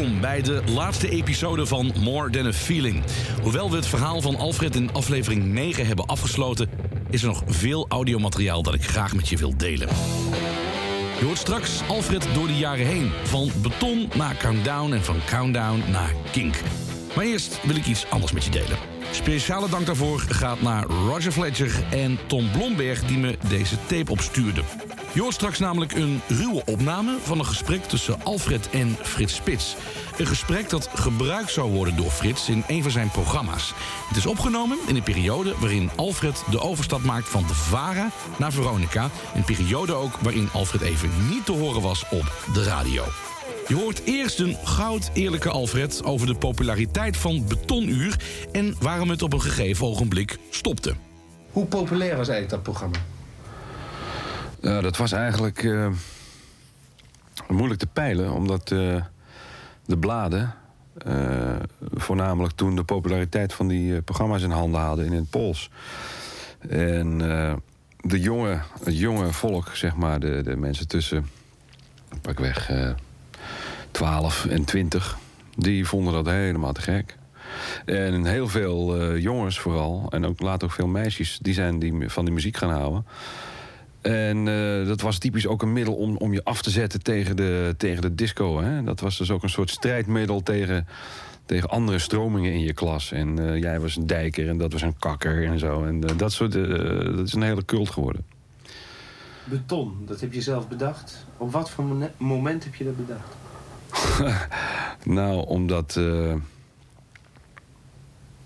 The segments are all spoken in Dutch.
Welkom bij de laatste episode van More Than a Feeling. Hoewel we het verhaal van Alfred in aflevering 9 hebben afgesloten, is er nog veel audiomateriaal dat ik graag met je wil delen. Je hoort straks Alfred door de jaren heen. Van beton naar countdown en van countdown naar kink. Maar eerst wil ik iets anders met je delen. Speciale dank daarvoor gaat naar Roger Fletcher en Tom Blomberg die me deze tape opstuurden. Je hoort straks namelijk een ruwe opname van een gesprek tussen Alfred en Frits Spits. Een gesprek dat gebruikt zou worden door Frits in een van zijn programma's. Het is opgenomen in een periode waarin Alfred de overstap maakt van de VARA naar Veronica. Een periode ook waarin Alfred even niet te horen was op de radio. Je hoort eerst een goud eerlijke Alfred over de populariteit van Betonuur... en waarom het op een gegeven ogenblik stopte. Hoe populair was eigenlijk dat programma? Dat was eigenlijk eh, moeilijk te peilen, omdat eh, de bladen eh, voornamelijk toen de populariteit van die programma's in handen hadden in het Pools. En de jonge, het jonge volk, zeg maar, de, de mensen tussen pakweg 12 en 20, die vonden dat helemaal te gek. En heel veel jongens vooral, en ook later ook veel meisjes, die zijn die, van die muziek gaan houden. En uh, dat was typisch ook een middel om, om je af te zetten tegen de, tegen de disco. Hè? Dat was dus ook een soort strijdmiddel tegen, tegen andere stromingen in je klas. En uh, jij was een dijker en dat was een kakker en zo. En uh, dat, soort, dat is een hele cult geworden. Beton, dat heb je zelf bedacht. Op wat voor moment heb je dat bedacht? nou, omdat...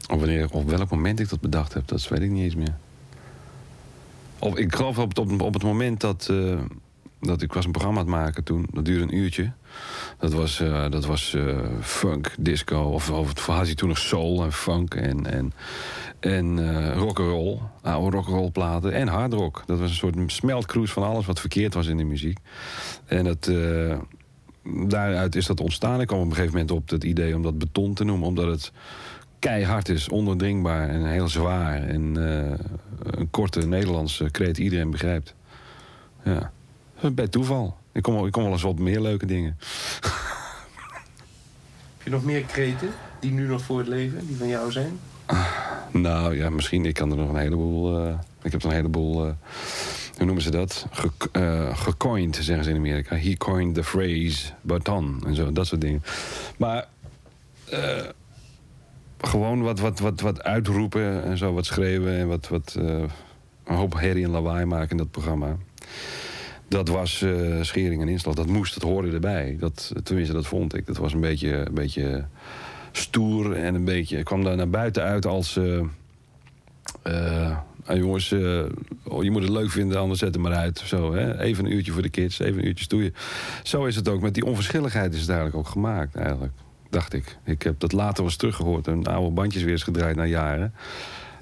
op, wanneer, op welk moment ik dat bedacht heb, dat weet ik niet eens meer. Ik geloof op, op, het moment dat, uh, dat ik was een programma aan het maken toen. Dat duurde een uurtje. Dat was, uh, dat was uh, funk, disco. Of, of had hij toen nog soul en funk en, en, en rock'n'roll. Oude rock'n'roll platen en hardrock. Dat was een soort smeltkroes van alles wat verkeerd was in de muziek. En dat daaruit is dat ontstaan. Ik kwam op een gegeven moment op het idee om dat beton te noemen, omdat het keihard is, onderdringbaar en heel zwaar. En uh, een korte Nederlandse kreet iedereen begrijpt. Ja, bij toeval. Ik kom, ik kom wel eens op meer leuke dingen. Heb je nog meer kreten die nu nog voor het leven, die van jou zijn? nou ja, misschien. Ik kan er nog een heleboel. Uh, ik heb er een heleboel. Uh, hoe noemen ze dat? Ge, uh, gecoined, zeggen ze in Amerika. He coined the phrase baton en zo, dat soort dingen. Maar gewoon wat, wat, wat, wat uitroepen en zo, wat schreeuwen en wat, wat uh, een hoop herrie en lawaai maken in dat programma. Dat was uh, schering en inslag. Dat moest, dat hoorde erbij. Dat, tenminste, dat vond ik. Dat was een beetje, een beetje stoer en een beetje. Ik kwam daar naar buiten uit als. Uh, uh, jongens, oh, je moet het leuk vinden, anders zet het maar uit. Hè? Even een uurtje voor de kids, even een uurtje stoeien. Zo is het ook. Met die onverschilligheid is het eigenlijk ook gemaakt, eigenlijk dacht ik. Ik heb dat later wel eens teruggehoord en oude bandjes weer eens gedraaid na jaren.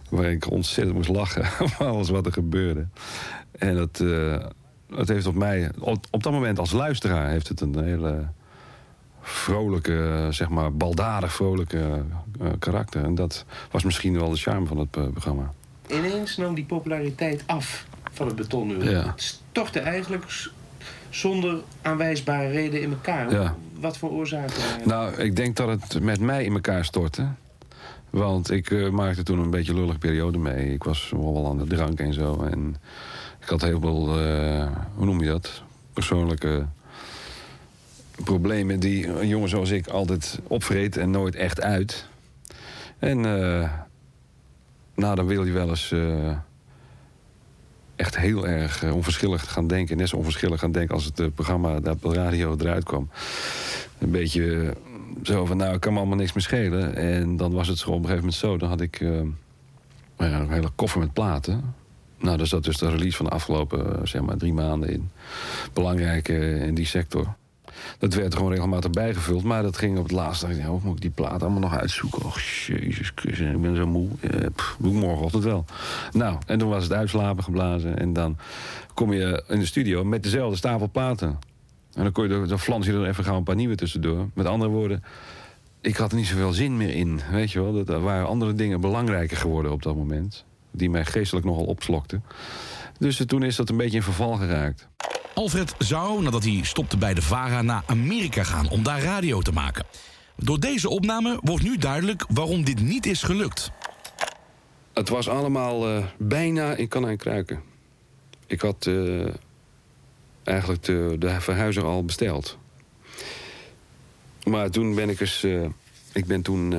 Waar ik ontzettend moest lachen van alles wat er gebeurde. En dat, uh, dat heeft op mij, op, op, dat moment als luisteraar, heeft het een hele vrolijke, zeg maar, baldadig vrolijke uh, karakter. En dat was misschien wel de charme van het uh, programma. Ineens nam die populariteit af van het betonuur. Ja. Het stortte eigenlijk zonder aanwijsbare reden in elkaar. Ja. Wat voor oorzaken? Nou, ik denk dat het met mij in elkaar stortte. Want ik uh, maakte toen een beetje lullige periode mee. Ik was wel aan de drank en zo. En ik had heel veel, uh, hoe noem je dat? Persoonlijke problemen die een jongen zoals ik altijd opvreet en nooit echt uit. En uh, nou, dan wil je wel eens echt heel erg uh, onverschillig gaan denken. Net zo onverschillig gaan denken als het uh, programma dat op de radio eruit kwam. Een beetje uh, zo van, nou, ik kan me allemaal niks meer schelen. En dan was het zo op een gegeven moment zo. Dan had ik een hele koffer met platen. Nou, daar zat dus de release van de afgelopen zeg maar, drie maanden in. Belangrijk in die sector. Dat werd gewoon regelmatig bijgevuld. Maar dat ging op het laatste. Dacht ik, oh, moet ik die plaat allemaal nog uitzoeken? Och, jezus Christus, ik ben zo moe. Eh, pff, doe ik morgenochtend wel. Nou, en toen was het uitslapen geblazen. En dan kom je in de studio met dezelfde stapel platen. En dan, kon je, dan flans er even gauw een paar nieuwe tussendoor. Met andere woorden, ik had er niet zoveel zin meer in. Weet je wel, er waren andere dingen belangrijker geworden op dat moment. Die mij geestelijk nogal opslokten. Dus toen is dat een beetje in verval geraakt. Alfred zou, nadat hij stopte bij de VARA, naar Amerika gaan om daar radio te maken. Door deze opname wordt nu duidelijk waarom dit niet is gelukt. Het was allemaal uh, bijna in kan en kruiken. Ik had uh, eigenlijk de, de al besteld. Maar toen ben ik eens... Uh, ik ben toen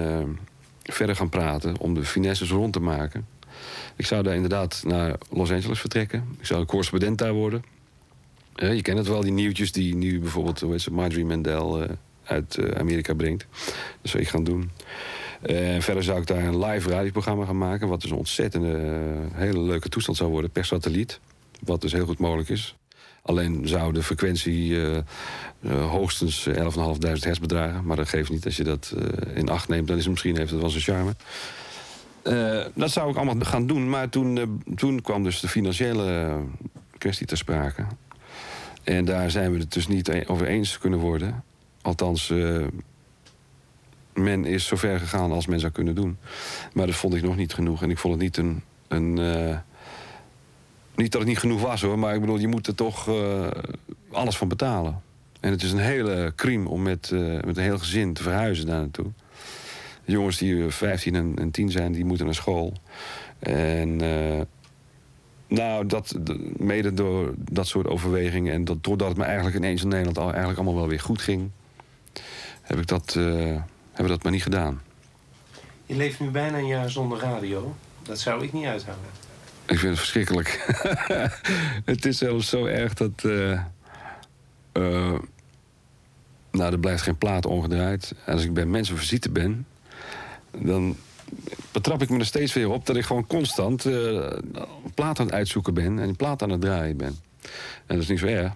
verder gaan praten om de finesses rond te maken. Ik zou daar inderdaad naar Los Angeles vertrekken. Ik zou correspondent daar worden. Je kent het wel, die nieuwtjes die nu bijvoorbeeld hoe heet Marjorie Mandel uit Amerika brengt. Dat zou ik gaan doen. En verder zou ik daar een live radioprogramma gaan maken... wat dus een ontzettende, hele leuke toestand zou worden per satelliet. Wat dus heel goed mogelijk is. Alleen zou de frequentie uh, uh, hoogstens 11.500 hertz bedragen. Maar dat geeft niet. Als je dat uh, in acht neemt, dan is het misschien heeft het wel zijn charme. dat zou ik allemaal gaan doen. Maar toen, toen kwam dus de financiële kwestie ter sprake. En daar zijn we het dus niet over eens kunnen worden. Althans, men is zover gegaan als men zou kunnen doen. Maar dat vond ik nog niet genoeg. En ik vond het niet een... een niet dat het niet genoeg was hoor, maar ik bedoel, je moet er toch uh, alles van betalen. En het is een hele crime om met, met een heel gezin te verhuizen daar naartoe. Jongens die 15 en, en 10 zijn, die moeten naar school. En nou, dat, mede door dat soort overwegingen... en dat, doordat het me eigenlijk ineens in Nederland al, eigenlijk allemaal wel weer goed ging... heb ik dat, hebben we dat maar niet gedaan. Je leeft nu bijna een jaar zonder radio. Dat zou ik niet uithouden. Ik vind het verschrikkelijk. het is zelfs zo erg dat. Uh, uh, nou, er blijft geen plaat ongedraaid. En als ik bij mensen visite ben, dan betrap ik me er steeds weer op dat ik gewoon constant uh, plaat aan het uitzoeken ben en plaat aan het draaien ben. En dat is niet zo erg.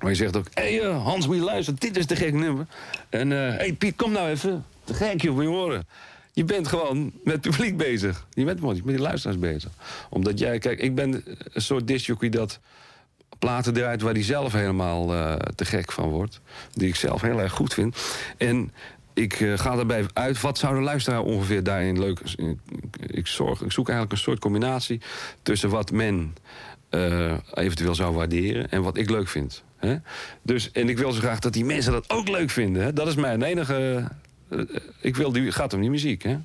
Maar je zegt ook: hé hey, Hans, moet je luisteren, dit is de gek nummer. En hé hey, Piet, kom nou even. Te gek, moet je horen. Je bent gewoon met het publiek bezig. Je bent met die luisteraars bezig. Omdat jij, kijk, ik ben een soort disjockey dat platen eruit waar hij zelf helemaal te gek van wordt. Die ik zelf heel erg goed vind. En ik uh, ga daarbij uit, wat zou de luisteraar ongeveer daarin leuk... Ik, zorg, ik zoek eigenlijk een soort combinatie tussen wat men uh, eventueel zou waarderen... en wat ik leuk vind. Hè? Dus, en ik wil zo graag dat die mensen dat ook leuk vinden. Hè? Dat is mijn enige eh, ik wil die, gaat om die muziek, hè?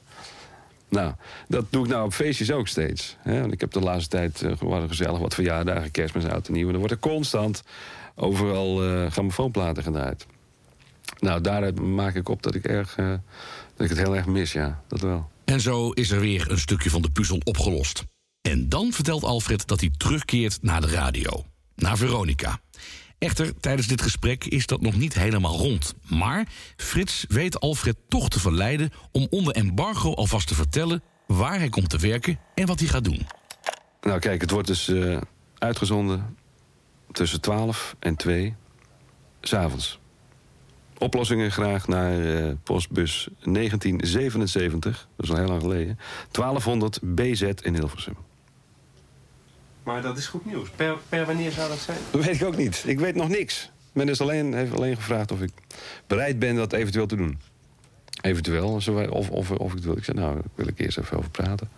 Nou, dat doe ik nou op feestjes ook steeds. Hè? Want ik heb de laatste tijd uh, gezellig wat verjaardagen, kerstmis, oud en nieuw. En dan wordt er constant overal uh, grammofoonplaten gedraaid. Nou, daaruit maak ik op dat ik, erg, uh, dat ik het heel erg mis, ja. Dat wel. En zo is er weer een stukje van de puzzel opgelost. En dan vertelt Alfred dat hij terugkeert naar de radio. Naar Veronica. Echter, tijdens dit gesprek is dat nog niet helemaal rond. Maar Frits weet Alfred toch te verleiden om onder embargo alvast te vertellen waar hij komt te werken en wat hij gaat doen. Nou, kijk, het wordt dus uh, uitgezonden tussen 12 en 2 s'avonds. Oplossingen graag naar uh, postbus 1977, dat is al heel lang geleden. 1200 BZ in Hilversum. Maar dat is goed nieuws. Per, per wanneer zou dat zijn? Dat weet ik ook niet. Ik weet nog niks. Men is alleen, heeft alleen gevraagd of ik bereid ben dat eventueel te doen. Eventueel. Of, of, of ik het wil. Ik zei, nou, daar wil ik eerst even over praten.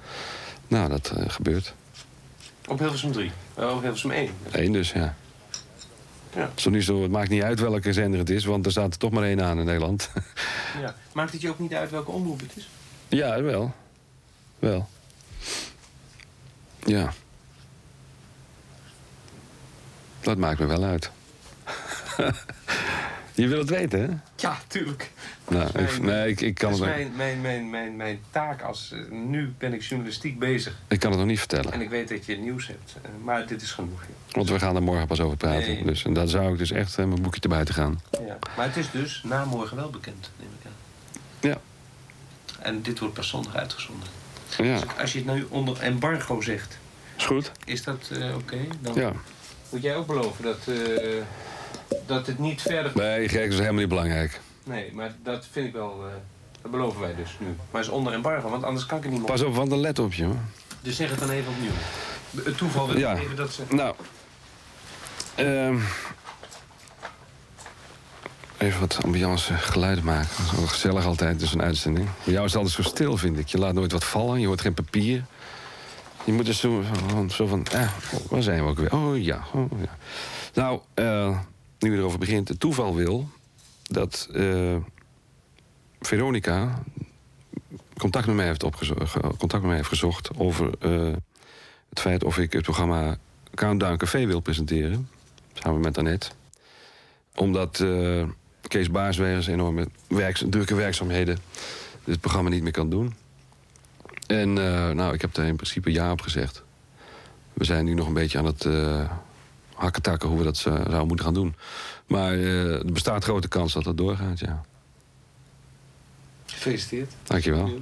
Nou, dat uh, gebeurt. Op Hilversum 3? Uh, op Hilversum 1? 1 dus, ja. Ja. Zo niet zo, het maakt niet uit welke zender het is, want er staat er toch maar één aan in Nederland. ja. Maakt het je ook niet uit welke omroep het is? Ja, wel. Wel. Ja. Dat maakt me wel uit. Je wil het weten, hè? Ja, tuurlijk. Nou, mijn, ik, nee, ik, ik kan het mijn, mijn, mijn, mijn, mijn taak als... Uh, nu ben ik journalistiek bezig. Ik kan het nog niet vertellen. En ik weet dat je nieuws hebt. Uh, maar dit is genoeg. Want we gaan er morgen pas over praten. Nee. Dus, en daar zou ik dus echt uh, mijn boekje te buiten gaan. Ja. Maar het is dus na morgen wel bekend, neem ik aan. Ja. En dit wordt pas zondag uitgezonden. Ja. Dus als je het nu onder embargo zegt... Is goed. Is dat oké? Okay? Ja. Moet jij ook beloven dat, uh, dat het niet verder... Nee, gek is helemaal niet belangrijk. Nee, maar dat vind ik wel... Uh, dat beloven wij dus nu. Maar is onder embargo, want anders kan ik het niet meer. Pas op, want dan let op je. Hoor. Dus zeg het dan even opnieuw. Het toeval wil ja. even dat ze... Nou... Um, even wat ambiance geluid maken. Dat is wel gezellig altijd, dus een uitzending. Bij jou is het altijd zo stil, vind ik. Je laat nooit wat vallen, je hoort geen papier. Je moet dus zo, zo van, eh, waar zijn we ook weer? Oh ja, oh, ja. Nou, uh, nu we erover begint, het toeval wil dat uh, Veronica contact met mij heeft, contact met mij heeft gezocht over uh, het feit of ik het programma Countdown Café wil presenteren. Samen met Annette. Omdat uh, Kees Baarswegers enorme werks, drukke werkzaamheden dit programma niet meer kan doen. En nou, ik heb daar in principe ja op gezegd. We zijn nu nog een beetje aan het hakken hoe we dat zouden moeten gaan doen. Maar er bestaat grote kans dat dat doorgaat, ja. Gefeliciteerd. Dankjewel.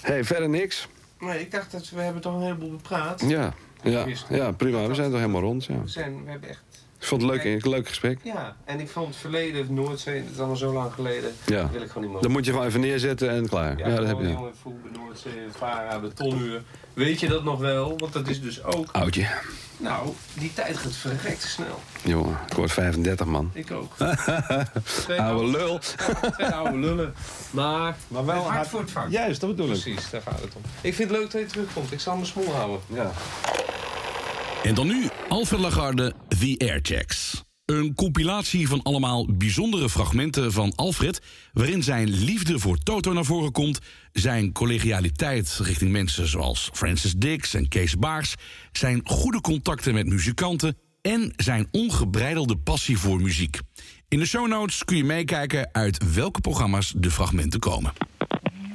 hey, verder niks? Nee, ik dacht dat we hebben toch een heleboel bepraat. Ja, ja, ja prima. We zijn toch helemaal rond, ja. We, zijn, we hebben echt ik vond het leuk, een leuk gesprek. Ja, en ik vond het verleden, Noordzee, dat is allemaal zo lang geleden. Ja. Dat wil ik gewoon niet meer. Dan moet je gewoon even neerzetten en klaar. Ja, dat heb je. jongen, voetbal, Noordzee, Vara, betonuur. Weet je dat nog wel? Want dat is dus ook... Oudje. Nou, die tijd gaat verrekt snel. Jongen, ik word 35, man. Ik ook. oude lul. twee oude lullen. Maar, maar wel hard voor het vak. Juist, dat bedoel ik. Precies, daar gaat het om. Ik vind het leuk dat je terugkomt. Ik zal mijn smoel houden. Ja. En dan nu Alfred Lagarde, The Airchecks. Een compilatie van allemaal bijzondere fragmenten van Alfred... waarin zijn liefde voor Toto naar voren komt... zijn collegialiteit richting mensen zoals Francis Dix en Kees Baars... zijn goede contacten met muzikanten... en zijn ongebreidelde passie voor muziek. In de show notes kun je meekijken uit welke programma's de fragmenten komen.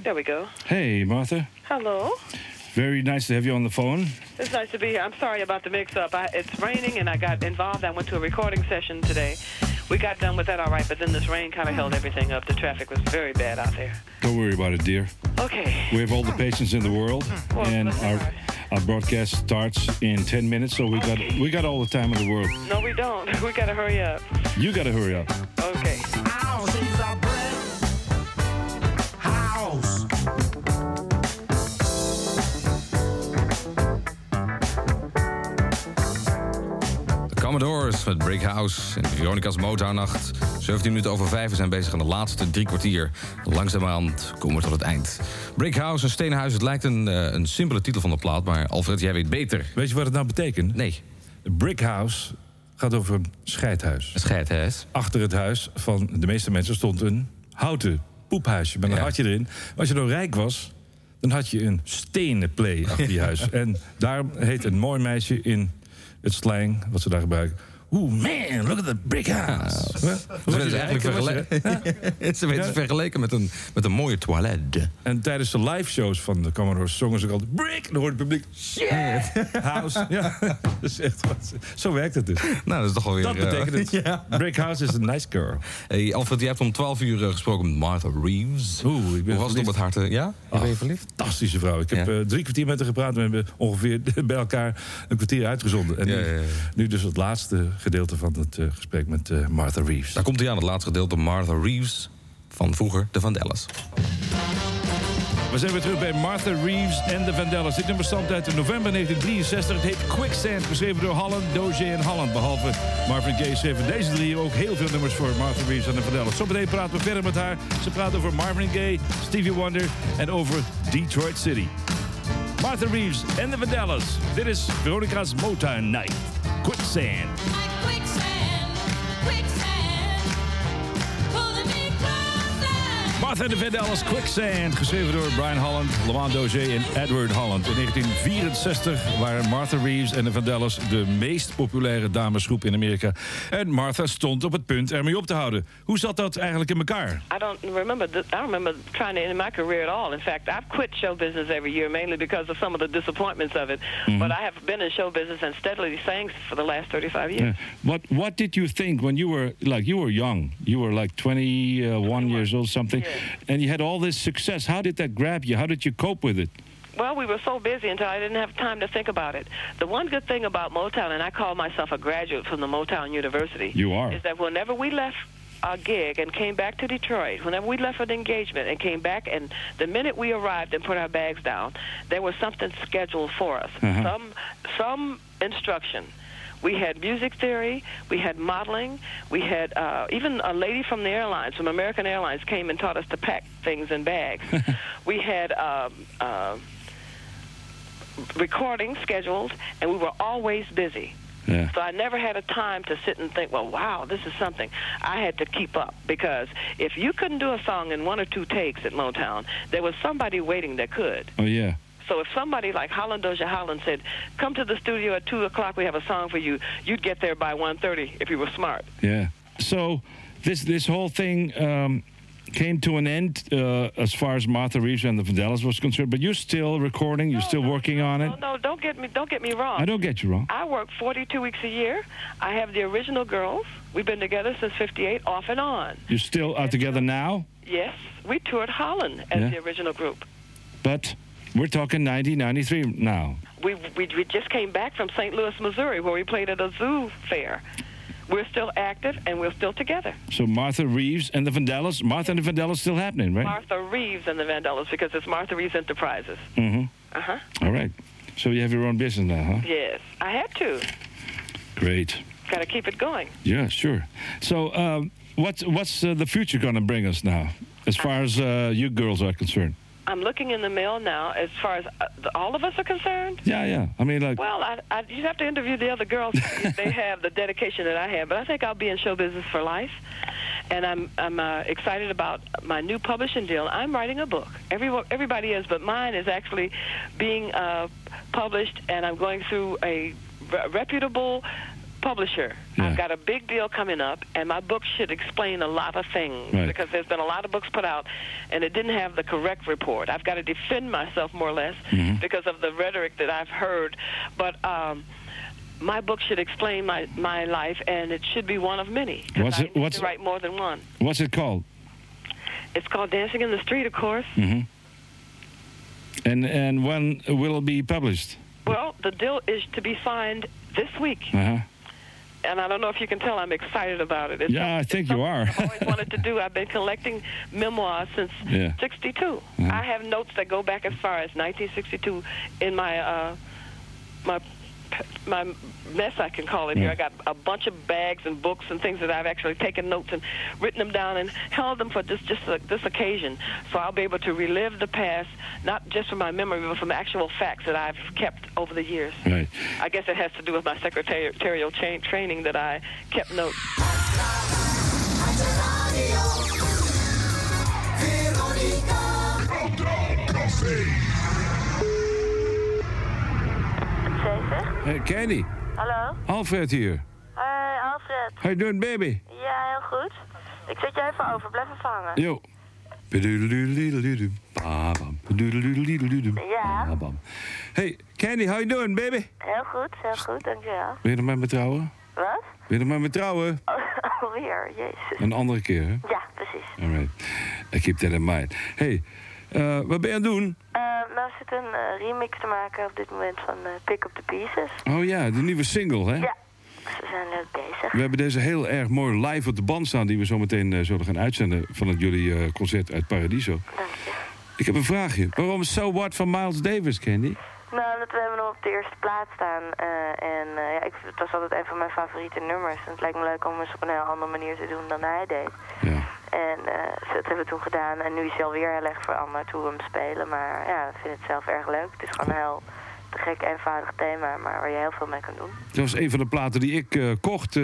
There we go. Hey, Martha. Hallo. Very nice to have you on the phone. It's nice to be here. I'm sorry about the mix-up. it's raining, and I got involved. I went to a recording session today. We got done with that all right, but then this rain kind of held everything up. The traffic was very bad out there. Don't worry about it, dear. Okay. We have all the patience in the world, mm-hmm. well, and our our broadcast starts in 10 minutes, so we got we got all the time in the world. No, we don't. We got to hurry up. You got to hurry up. Okay. Commodores met Brick House en Veronica's Motown-nacht. 17 minuten over 5 zijn bezig aan de laatste drie kwartier. Langzamerhand komen we tot het eind. Brick House, een stenen huis. Het lijkt een, uh, een simpele titel van de plaat, maar Alfred, jij weet beter. Weet je wat het nou betekent? Nee. Brick House gaat over een scheidhuis. Een scheidhuis? Achter het huis van de meeste mensen stond een houten poephuisje met een ja. hartje erin. Als je nou rijk was, dan had je een stenen play achter die huis. en daar heet een mooi meisje in het slang wat ze daar gebruiken. Oeh, man, look at the big house. Ze werden ze eigenlijk vergeleken, ze werden vergeleken met een, met een mooie toilet. En tijdens de live shows van de Commodores zongen ze ook altijd... Brick! Dan hoort het publiek... Shit! House. Ja, dat is echt wat, zo werkt het dus. Nou, dat is toch wel weer... Dat betekent het. ja. Brick House is a nice girl. Hey, Alfred, jij hebt om 12 uur uh, gesproken met Martha Reeves. Oeh, ik ben Hoe was het op het hart? Ja? Je ben je verliefd? Fantastische vrouw. Ik heb ja. uh, drie kwartier met haar gepraat. We hebben ongeveer bij elkaar een kwartier uitgezonden. En ja, nu, nu dus het laatste gedeelte van het uh, gesprek met uh, Martha Reeves. Daar komt hij aan, het laatste gedeelte. Martha Reeves van vroeger, de Vandellas. We zijn weer terug bij Martha Reeves en de Vandellas. Dit nummer stamt uit november 1963. Het heet Quicksand, geschreven door Holland, Doge en Holland. Behalve Marvin Gaye schreven deze drie ook heel veel nummers voor Martha Reeves en de Vandellas. Zometeen praten we verder met haar. Ze praat over Marvin Gaye, Stevie Wonder en over Detroit City. Martha Reeves en de Vandellas. Dit is Veronica's Motown Night. Quicksand. Martha de Vandellas Quicksand, geschreven door Brian Holland, Lamont Dozier en Edward Holland. In 1964 waren Martha Reeves en de Vandellas de meest populaire damesgroep in Amerika. En Martha stond op het punt ermee op te houden. Hoe zat dat eigenlijk in elkaar? I don't remember. The, I don't remember trying to end my career at all. In fact, I've quit show business every year mainly because of some of the disappointments of it. Mm -hmm. But I have been in show business and steadily sang for the last 35 years. Yeah. What What did you think when you were like you were young? You were like 21 years old, something. Yeah. And you had all this success. How did that grab you? How did you cope with it? Well, we were so busy until I didn't have time to think about it. The one good thing about Motown, and I call myself a graduate from the Motown University, You are. is that whenever we left a gig and came back to Detroit, whenever we left an engagement and came back, and the minute we arrived and put our bags down, there was something scheduled for us, Uh-huh. some some instruction. We had music theory, we had modeling, we had uh, even a lady from the airlines, from American Airlines, came and taught us to pack things in bags. we had um, uh, recording scheduled, and we were always busy. Yeah. So I never had a time to sit and think, well, wow, this is something. I had to keep up because if you couldn't do a song in one or two takes at Motown, there was somebody waiting that could. Oh yeah. So if somebody like Holland Doja Holland said, "Come to the studio at two o'clock, we have a song for you," you'd get there by 1.30 if you were smart. Yeah. So this this whole thing um, came to an end uh, as far as Martha Reeves and the Vandellas was concerned. But you're still recording. You're still working on it. No, no, don't get me, don't get me wrong. I don't get you wrong. I work 42 weeks a year. I have the original girls. We've been together since '58, off and on. You still are together now, Yes, we toured Holland as Yeah. the original group. but we're talking 1993 now. We, we we just came back from St. Louis, Missouri, where we played at a zoo fair. We're still active and we're still together. So Martha Reeves and the Vandellas. Martha and the Vandellas still happening, right? Martha Reeves and the Vandellas because it's Martha Reeves Enterprises. mm-hmm. Uh huh. All right. So you have your own business now, huh? Yes, I had to. Great. Got to keep it going. Yeah, sure. So um, what's what's uh, the future going to bring us now, as far as uh, you girls are concerned? I'm looking in the mail now as far as uh, all of us are concerned. Yeah, yeah. I mean, like, Well, I, I, you'd have to interview the other girls if they have the dedication that I have. But I think I'll be in show business for life. And I'm I'm uh, excited about my new publishing deal. I'm writing a book. Every, everybody is, but mine is actually being uh, published, and I'm going through a re- reputable publisher. Yeah. I've got a big deal coming up, and my book should explain a lot of things Right. because there's been a lot of books put out, and it didn't have the correct report. I've got to defend myself more or less Mm-hmm. because of the rhetoric that I've heard. But um, my book should explain my, my life, and it should be one of many. What's I it- what's- to write more than one. what's it called? It's called Dancing in the Street, of course. Mm-hmm. And and when will it be published? Well, the deal is to be signed this week, Uh-huh. And I don't know if you can tell I'm excited about it. It's Yeah, I think you are. I've always wanted to do. I've been collecting memoirs since Yeah. 62. Mhm. I have notes that go back as far as 1962 in my uh, my my mess, I can call it here. I got a bunch of bags and books and things that I've actually taken notes and written them down and held them for just just uh, this occasion. So I'll be able to relive the past, not just from my memory, but from actual facts that I've kept over the years. Right. I guess it has to do with my secretarial cha- training that I kept notes. Hey, Candy. Hallo? Alfred hier. Hey, Alfred. How you doing, baby? Ja, heel goed. Ik zet je even over. Blijf even hangen. Bedoedeloedeloedeloe. Ja. Hey, Candy, how you doing, baby? Heel goed, heel goed, dankjewel. Wil je nog met me trouwen? Wat? Wil je nog met me trouwen? Oh, alweer, jezus. Een andere keer, hè? Ja, precies. Alright. I keep that in mind. Hey, eh, wat ben je aan het doen? Eh, nou, we zitten een eh, remix te maken op dit moment van Pick Up The Pieces. Oh ja, de nieuwe single, hè? Ja, we zijn leuk bezig. We hebben deze heel erg mooi live op de band staan... die we zo meteen zullen gaan uitzenden van het jullie concert uit Paradiso. Dank je. Ik heb een vraagje. Waarom So What van Miles Davis, Candy? Nou, dat we hebben hem op de eerste plaats staan. eh, en eh, ja, ik, het was altijd een van mijn favoriete nummers. En het lijkt me leuk om eens op een heel andere manier te doen dan hij deed. Ja. En eh, dat hebben we toen gedaan. En nu is hij alweer heel erg veranderd hoe we hem spelen. Maar ja, ik vind het zelf erg leuk. Het is gewoon een heel te gek, eenvoudig thema, maar waar je heel veel mee kan doen. Dat was een van de platen die ik kocht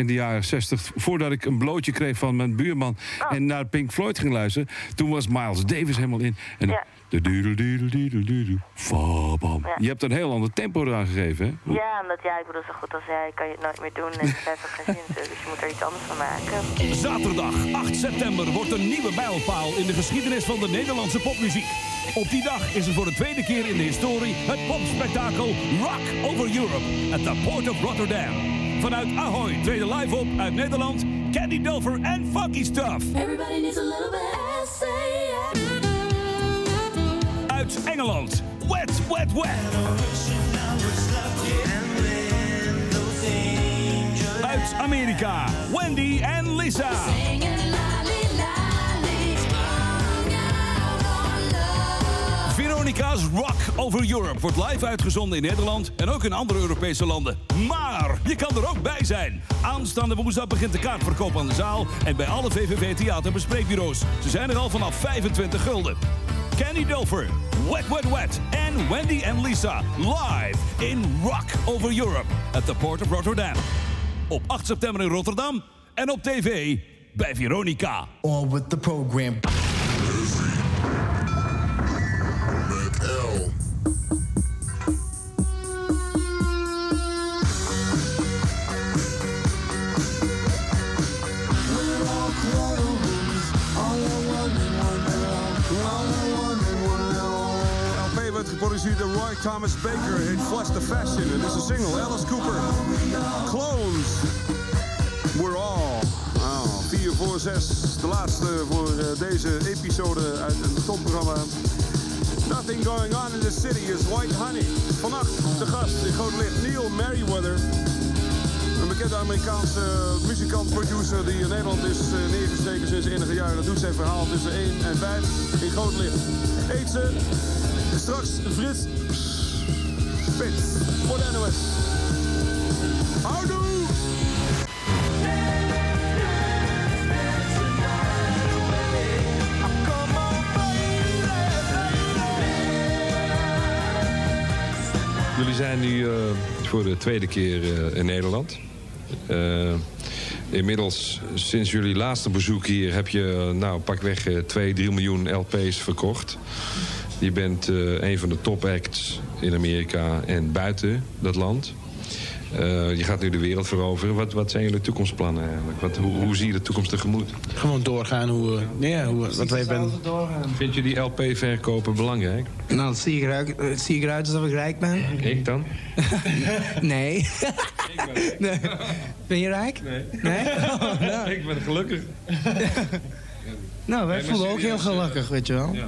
in de jaren 60. Voordat ik een blootje kreeg van mijn buurman Oh. en naar Pink Floyd ging luisteren. Toen was Miles Davis helemaal in. En Ja. De doodle doodle doodle doodle, fabam. Ja. Je hebt een heel ander tempo eraan gegeven, hè? Ja, omdat ja, ik bedoel, zo goed als jij kan je het nooit meer doen. En het heeft ook geen zin natuurlijk, dus je moet er iets anders van maken. Zaterdag 8 september wordt een nieuwe mijlpaal in de geschiedenis van de Nederlandse popmuziek. Op die dag is er voor de tweede keer in de historie het popspektakel Rock Over Europe at the Port of Rotterdam. Vanuit Ahoy treden live op uit Nederland Candy Dulfer en Funky Stuff. Everybody needs a little bit of Uit Engeland Wet, wet, wet. Uit Amerika, Wendy en Lisa. Veronica's Rock Over Europe wordt live uitgezonden in Nederland en ook in andere Europese landen. Maar je kan er ook bij zijn. Aanstaande woensdag begint de kaartverkoop aan de zaal en bij alle VVV theaterbespreekbureaus. Ze zijn er al vanaf 25 gulden. Kenny Dover, Wet Wet Wet and Wendy and Lisa live in Rock Over Europe at the Port of Rotterdam. Op 8 september in Rotterdam en op tv bij Veronica. All with the program. Geproduceerd door Roy Thomas Baker. Heet Flush the Fashion. Het is een single. Alice Cooper. Clones. We're all. Nou, 4 voor 6. De laatste voor eh, deze episode uit het topprogramma. Nothing going on in the city is white honey. Vannacht de gast in groot licht Neil Merriweather. Een bekende Amerikaanse muzikant, producer die in Nederland is eh, neergesteken sinds enige jaren. Dat doet zijn verhaal tussen 1 en 5 in groot licht. Eet ze. Straks Frits Spits voor NOS. Houdoe! Jullie zijn nu eh, voor de tweede keer eh, in Nederland. Eh, inmiddels, sinds jullie laatste bezoek hier... heb je nou, pakweg eh 2, 3 miljoen LP's verkocht. Je bent eh, een van de topacts in Amerika en buiten dat land. Eh, je gaat nu de wereld veroveren. Wat, wat zijn jullie toekomstplannen eigenlijk? Wat, hoe, hoe zie je de toekomst tegemoet? Gewoon doorgaan hoe, eh, ja, hoe, wat wij ben. Vind je die LP-verkopen belangrijk? Nou, zie je eruit, het zie je eruit alsof ik rijk ben. Ik dan? nee. nee. Ben je rijk? Nee. Nee? Oh, nou. Ik ben gelukkig. nou, wij voelen ook heel serieus, gelukkig, weet je wel. Ja.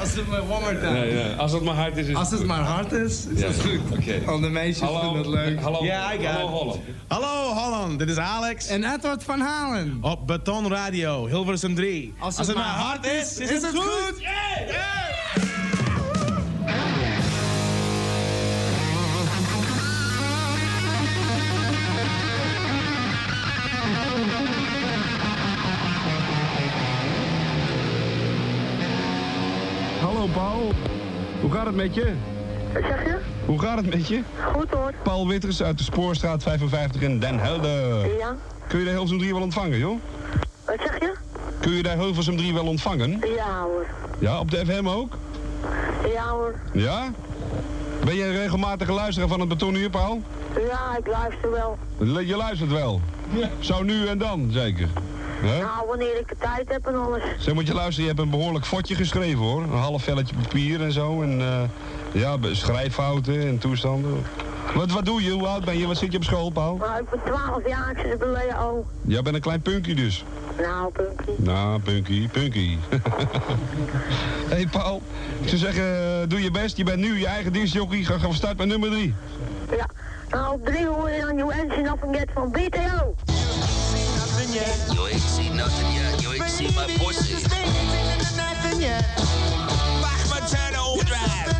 Als het maar one more time. Als het maar hard is, is Als het maar hard is, is Ja, het goed. oké. Al de meisjes Hallo. vinden het leuk. Hallo. Ja, I got Hallo, it. Holland. Hallo Holland, dit is Alex. En Edward van Halen. Op Beton Radio, Hilversum 3. Als het maar hard is, is het goed. Paul. Hoe gaat het met je? Wat zeg je? Hoe gaat het met je? Goed hoor. Paul Witters uit de Spoorstraat 55 in Den Helder. Ja. Kun je de Hilversum 3 wel ontvangen, joh? Wat zeg je? Kun je de Hilversum 3 wel ontvangen? Ja hoor. Ja, op de FM ook? Ja hoor. Ja? Ben je een regelmatige luisteraar van het betonuur, Paul? Ja, ik luister wel. Je luistert wel. Zo nu en dan, zeker. Hè? Nou, wanneer ik de tijd heb en alles. Zeg, moet je luisteren, je hebt een behoorlijk fotje geschreven hoor. Een half velletje papier en zo. En eh, ja, schrijffouten en toestanden. Wat, wat doe je? Hoe oud ben je? Wat zit je op school, Paul? Nou, ik ben 12 jaar, ik zit de Leo. Jij bent een klein punkie dus. Nou, Punky. Nou, punkie, punkie. Hé hey Paul, ik zou zeggen, eh, doe je best. Je bent nu je eigen dienstjockey. Ga, van start met nummer drie. Ja. Nou, op 3 hoor je dan You Ain't Nothing Yet van BTO. You ain't seen nothing yet. You ain't seen my pussy. Turn overdrive.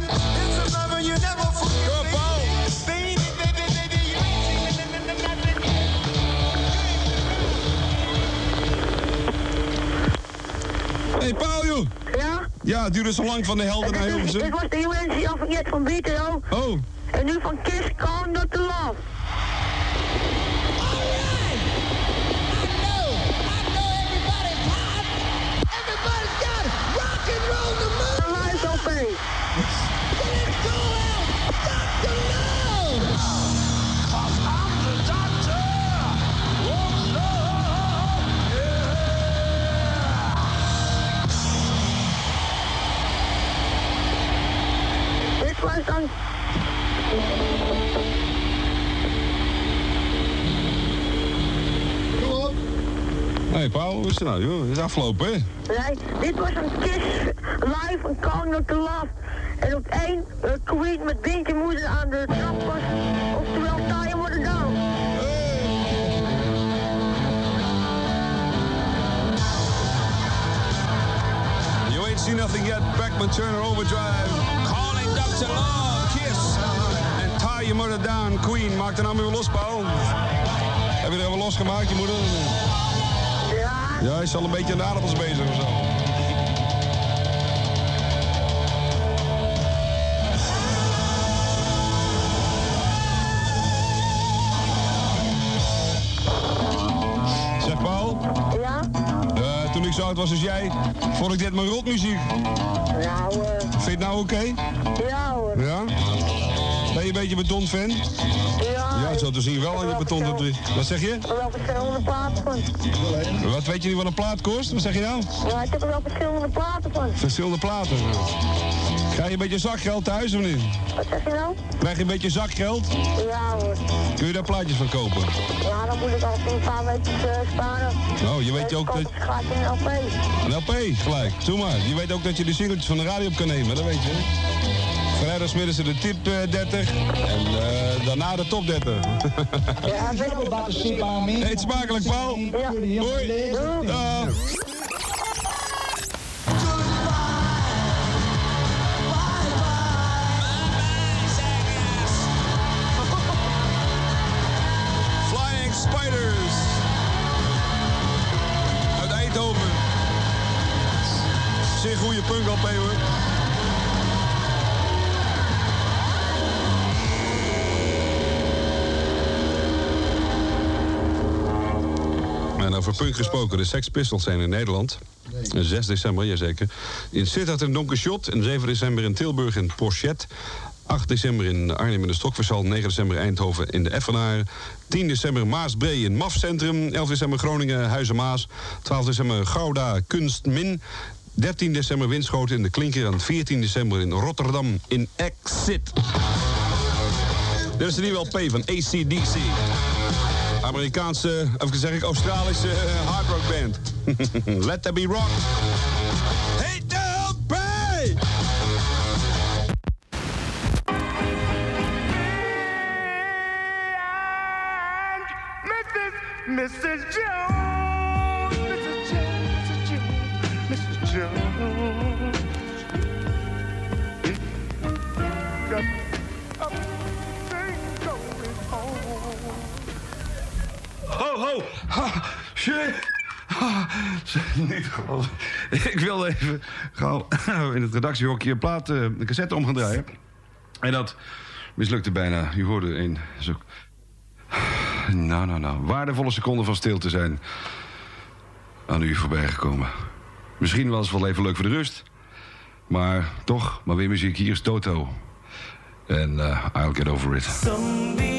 Hey Paul, joh. Ja? Ja, het duurde zo lang van de helden naar Dit Hilversum. was de Nothing Yet van BTO. Oh, En nu van Kiss Calm Not To Love. Hé hey Paul, hoe is het nou, joh? Het is afgelopen, hè? Nee, dit was een Kiss live van Not To Love. En op één uh, Queen met Bintje moeder aan de trap was. Oftewel, With A Down. You ain't seen nothing yet. Beckman Turner Overdrive. Calling Dr. Love, Kiss. En Tie Your Mother Down, Queen. Maak de naam weer los, Paul. Heb je er even losgemaakt, je moeder? Ja. Ja, hij is al een beetje aan de aardappels bezig of zo. Was als jij, vond ik dit maar rotmuziek. Nou, eh... Vind je het nou oké? Ja hoor. Ja? Ben je een beetje beton-fan? Ja. Ja, zo te zien wel aan je beton. Wat zeg je? Ik heb wel verschillende platen van. Wat weet je niet wat een plaat kost? Wat zeg je nou? Ja, ik heb er wel verschillende platen van. Verschillende platen. Krijg je een beetje zakgeld thuis of niet? Wat zeg je nou? Krijg je een beetje zakgeld? Ja hoor. Kun je daar plaatjes van kopen? Ja, dan moet ik al een paar weken uh, sparen. Oh, je weet Dus ook dat... ik een LP. Een LP, gelijk. Doe maar. Je weet ook dat je de singeltjes van de radio op kan nemen, dat weet je. Vrijdagsmiddag de tip eh, 30 en eh, daarna de top 30. Ja, Eet smakelijk, Paul. Ja. Hoi. Dag. Flying punk op hoor. En over punk gesproken, de Sex Pistols zijn in Nederland. 6 december, jazeker. In Sittard en Don Quixote. En 7 december in Tilburg in Porchet. 8 december in Arnhem in de Stokversal. 9 december Eindhoven in de Effenaar. 10 december Maasbree in MAF Centrum. 11 december Groningen Huizen Maas. 12 december Gouda Kunstmin. 13 december Winschoten in de Klinker. En 14 december in Rotterdam in Exit. Dit is de nieuwe LP van ACDC. Amerikaanse, of zeg ik Australische eh, hard rock band. Let there be rock. Hey! Mrs. Jones, Ho, ho! Ha, shit! Ha, niet. Ik wil even in het redactiehokje een plaat, eh, een cassette om draaien. En dat mislukte bijna. Je hoorde een zo... Nou, nou, nou. Waardevolle seconden van stilte zijn aan u voorbij gekomen. Misschien was het wel even leuk voor de rust. Maar toch, maar weer muziek. Hier is Toto. En eh, I'll get over it.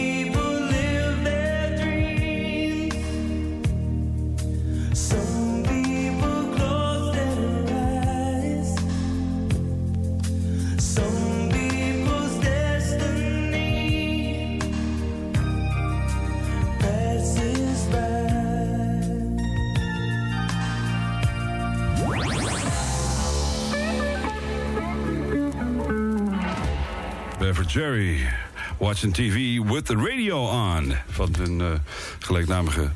Watching TV with the radio on. Van een uh, gelijknamige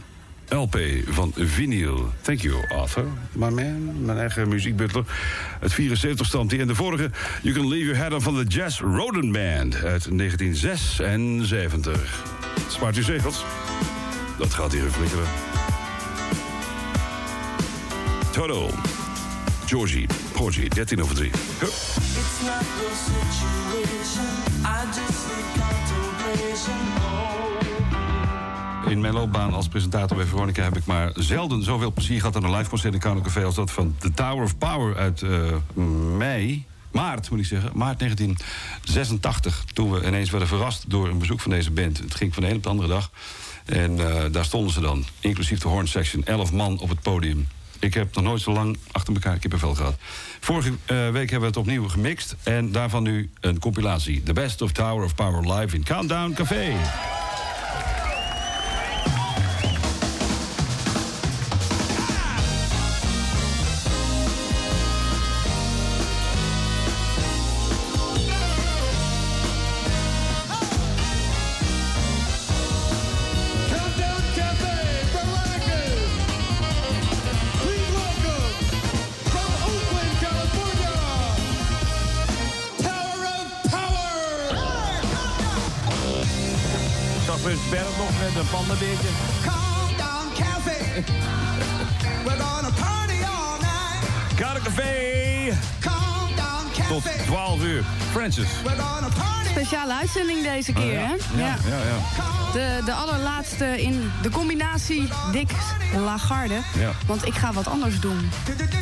LP van Vinyl. Thank you, Arthur. My man, mijn eigen muziekbutler. Het 74 stamt hij. En de vorige, You Can Leave Your Head On van de Jazz Rodent Band uit 1976. Spaart zegels. Dat gaat hier flikkeren. Toto. Georgie, Porgy, 13 over 3. Hup. It's not In mijn loopbaan als presentator bij Veronica heb ik maar zelden zoveel plezier gehad aan een live concert in Café als dat van The Tower of Power uit eh, mei. Maart moet ik zeggen, maart 1986. Toen we ineens werden verrast door een bezoek van deze band. Het ging van de een op de andere dag. En eh, daar stonden ze dan, inclusief de horn section, 11 man op het podium. Ik heb nog nooit zo lang achter elkaar kippenvel gehad. Vorige eh, week hebben we het opnieuw gemixt. En daarvan nu een compilatie. The Best of Tower of Power live in Countdown Café. Uitzending deze keer, Oh, hè? ja. Ja, ja. De, de allerlaatste in de combinatie Dick Lagarde. Want ik ga wat anders doen.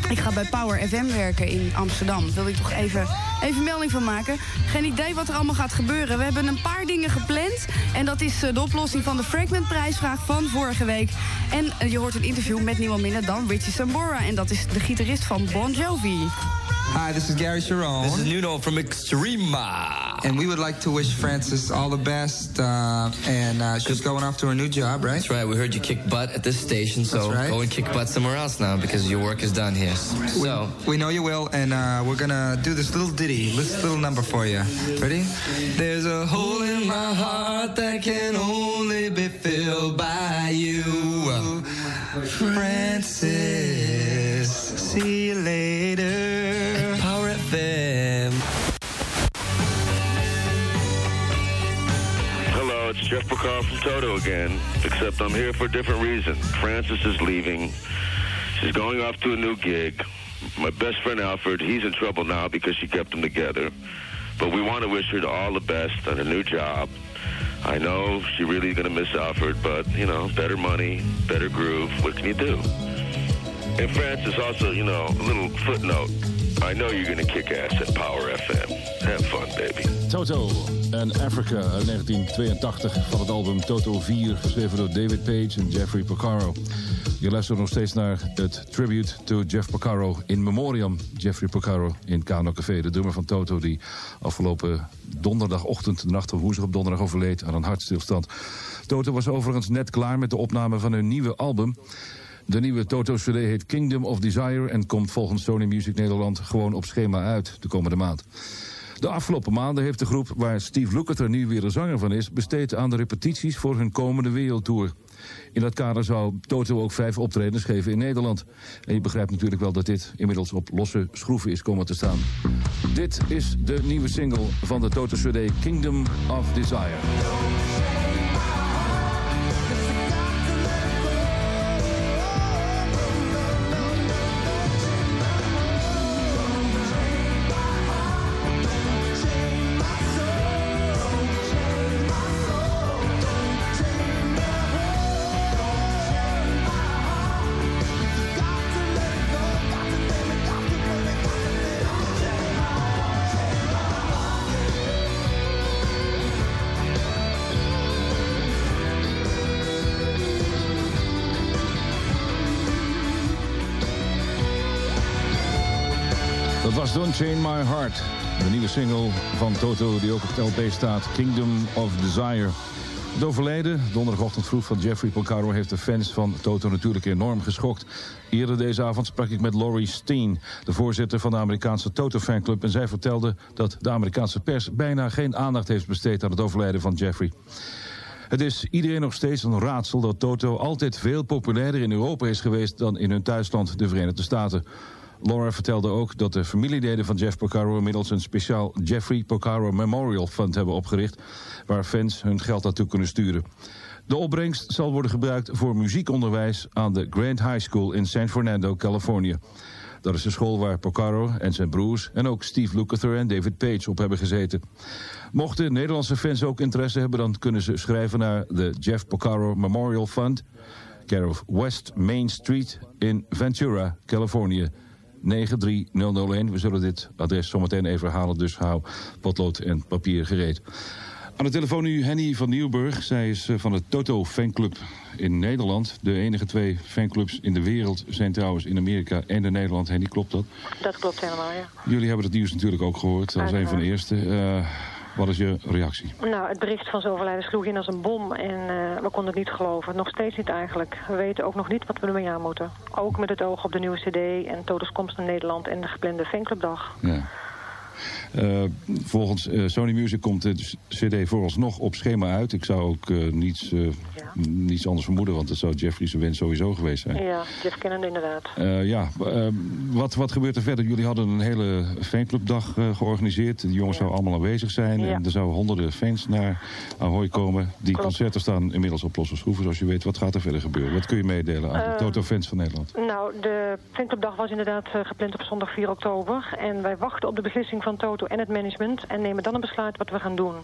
Ik ga bij Power FM werken in Amsterdam. Wil ik toch even, even melding van maken. Geen idee wat er allemaal gaat gebeuren. We hebben een paar dingen gepland. En dat is eh, de oplossing van de Fragment-prijsvraag van vorige week. En eh, je hoort een interview met niemand minder dan Richie Sambora. En dat is de gitarist van Bon Jovi. Hi, this is Gary Sharon. This is Nuno from Extrema. And we would like to wish Francis all the best. Uh, and uh, she's going off to her new job, right? That's right. We heard you kick butt at this station, so right. go and kick butt somewhere else now because your work is done here. So, We know you will, and uh, we're gonna do this little ditty, this little number for you. Ready? there's a hole in my heart that can only be filled by you. Francis, see you later. Jeff Bacall from Toto again, except I'm here for a different reason. Frances is leaving. She's going off to a new gig. My best friend Alfred, he's in trouble now because she kept them together. But we want to wish her all the best on her new job. I know she really going to miss Alfred, but, you know, better money, better groove. What can you do? And Francis, also, you know, a little footnote. I know you're to kick ass at Power FM. Have fun, baby. Toto en Africa uit 1982 van het album Toto 4, geschreven door David Page en Jeffrey Porcaro. Je luistert nog steeds naar het tribute to Jeff Porcaro in memoriam. Jeffrey Porcaro in Kano Café, de drummer van Toto... die afgelopen donderdagochtend, de nacht van woensdag op donderdag overleed aan een hartstilstand. Toto was overigens net klaar met de opname van hun nieuwe album... De nieuwe Toto-cd heet Kingdom of Desire... en komt volgens Sony Music Nederland gewoon op schema uit de komende maand. De afgelopen maanden heeft de groep, waar Steve Lukather nu weer de zanger van is... besteed aan de repetities voor hun komende wereldtour. In dat kader zou Toto ook vijf optredens geven in Nederland. En je begrijpt natuurlijk wel dat dit inmiddels op losse schroeven is komen te staan. Dit is de nieuwe single van de Toto-cd Kingdom of Desire. Chain My Heart. De nieuwe single van Toto die ook op het LP staat. Kingdom of Desire. Het overleden, donderdagochtend vroeg van Jeffrey Porcaro... heeft de fans van Toto natuurlijk enorm geschokt. Eerder deze avond sprak ik met Laurie Steen... de voorzitter van de Amerikaanse Toto-fanclub... en zij vertelde dat de Amerikaanse pers... bijna geen aandacht heeft besteed aan het overlijden van Jeffrey. Het is iedereen nog steeds een raadsel dat Toto altijd veel populairder in Europa is geweest dan in hun thuisland, de Verenigde Staten. Laura vertelde ook dat de familieleden van Jeff Porcaro inmiddels een speciaal Jeffrey Porcaro Memorial Fund hebben opgericht, waar fans hun geld naartoe kunnen sturen. De opbrengst zal worden gebruikt voor muziekonderwijs aan de Grand High School in San Fernando, Californië. Dat is de school waar Porcaro en zijn broers en ook Steve Lukather en David Page op hebben gezeten. Mochten Nederlandse fans ook interesse hebben, dan kunnen ze schrijven naar de Jeff Porcaro Memorial Fund, care of West Main Street in Ventura, Californië. 93001. We zullen dit adres zometeen even herhalen, dus hou potlood en papier gereed. Aan de telefoon nu Henny van Nieuwburg. Zij is eh, van de Toto fanclub in Nederland. De enige twee fanclubs in de wereld zijn trouwens in Amerika en in Nederland. Henny, klopt dat? Dat klopt helemaal, ja. Jullie hebben het nieuws natuurlijk ook gehoord als een van de eerste. Eh, wat is je reactie? Nou, het bericht van zijn overlijden sloeg in als een bom en eh, we konden het niet geloven. Nog steeds niet eigenlijk. We weten ook nog niet wat we ermee aan moeten. Ook met het oog op de nieuwe cd en Toto's komst naar Nederland en de geplande fanclubdag. Ja. Eh, volgens eh, Sony Music komt de cd vooralsnog op schema uit. Ik zou ook eh, niets, niets anders vermoeden, want dat zou Jeffrey's wens sowieso geweest zijn. Ja, Jeff Kennedy inderdaad. Ja, wat, wat gebeurt er verder? Jullie hadden een hele fanclubdag georganiseerd. De jongens zouden allemaal aanwezig zijn. Ja. En er zouden honderden fans naar Ahoy komen. Die concerten staan inmiddels op losse schroeven, zoals je weet. Wat gaat er verder gebeuren? Wat kun je meedelen aan de Eh, Toto-fans van Nederland? Nou, de fanclubdag was inderdaad gepland op zondag 4 oktober. En wij wachten op de beslissing van Toto en het management... en nemen dan een besluit wat we gaan doen.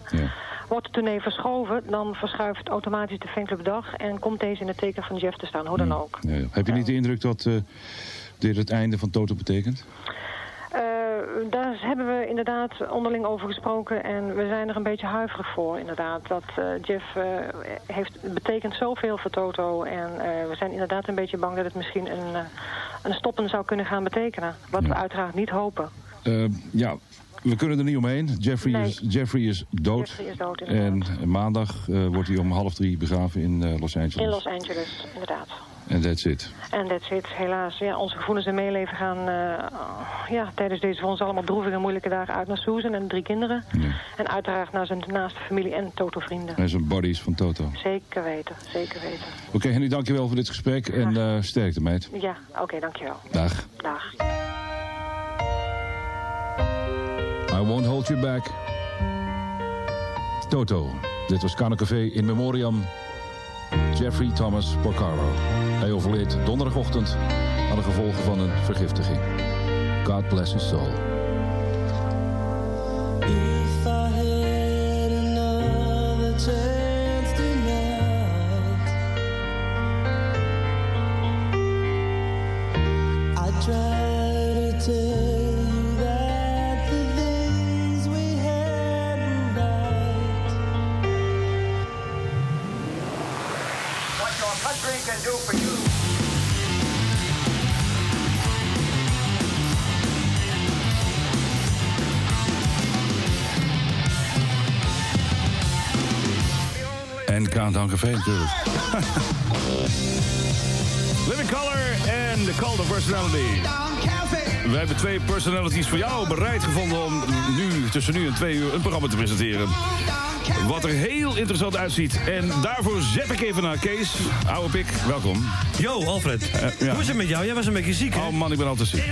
Wordt de tournee verschoven, dan verschuift automatisch de fanclubdag... en komt deze in het teken van Jeff te staan, hoe dan ook. Ja, ja. Heb je niet de indruk dat eh, dit het einde van Toto betekent? Eh, daar hebben we inderdaad onderling over gesproken en we zijn er een beetje huiverig voor inderdaad. Dat eh, Jeff heeft, betekent zoveel voor Toto en we zijn inderdaad een beetje bang dat het misschien een, een stoppen zou kunnen gaan betekenen. Wat we uiteraard niet hopen. Ja, we kunnen er niet omheen. Jeffrey, Nee. is, Jeffrey is dood. Jeffrey is dood, en inderdaad. maandag eh, wordt hij om half drie begraven in eh, Los Angeles. In Los Angeles, inderdaad. En that's it. En that's it, helaas. Ja, onze gevoelens en meeleven gaan eh, ja, tijdens deze voor ons allemaal droevige en moeilijke dagen uit naar Susan en de drie kinderen. En uiteraard naar zijn naaste familie en Toto-vrienden. En zijn buddies van Toto. Zeker weten, zeker weten. Oké, Henny, dankjewel voor dit gesprek. En eh, sterkte, meid. Ja, oké, dankjewel. Dag. Dag. Won't hold you back. Toto. Dit was Café in memoriam Jeffrey Thomas Porcaro. Hij overleed donderdagochtend aan de gevolgen van een vergiftiging. God bless his soul. Countdown Café natuurlijk. Living Color en The Call of Personality. We hebben twee personalities voor jou bereid gevonden om nu tussen nu en twee uur een programma te presenteren. Wat er heel interessant uitziet. En daarvoor zet ik even naar Kees. Oude pik, welkom. Yo, Alfred. ja. Hoe is het met jou? Jij was een beetje ziek, hè? Oh man, ik ben altijd ziek.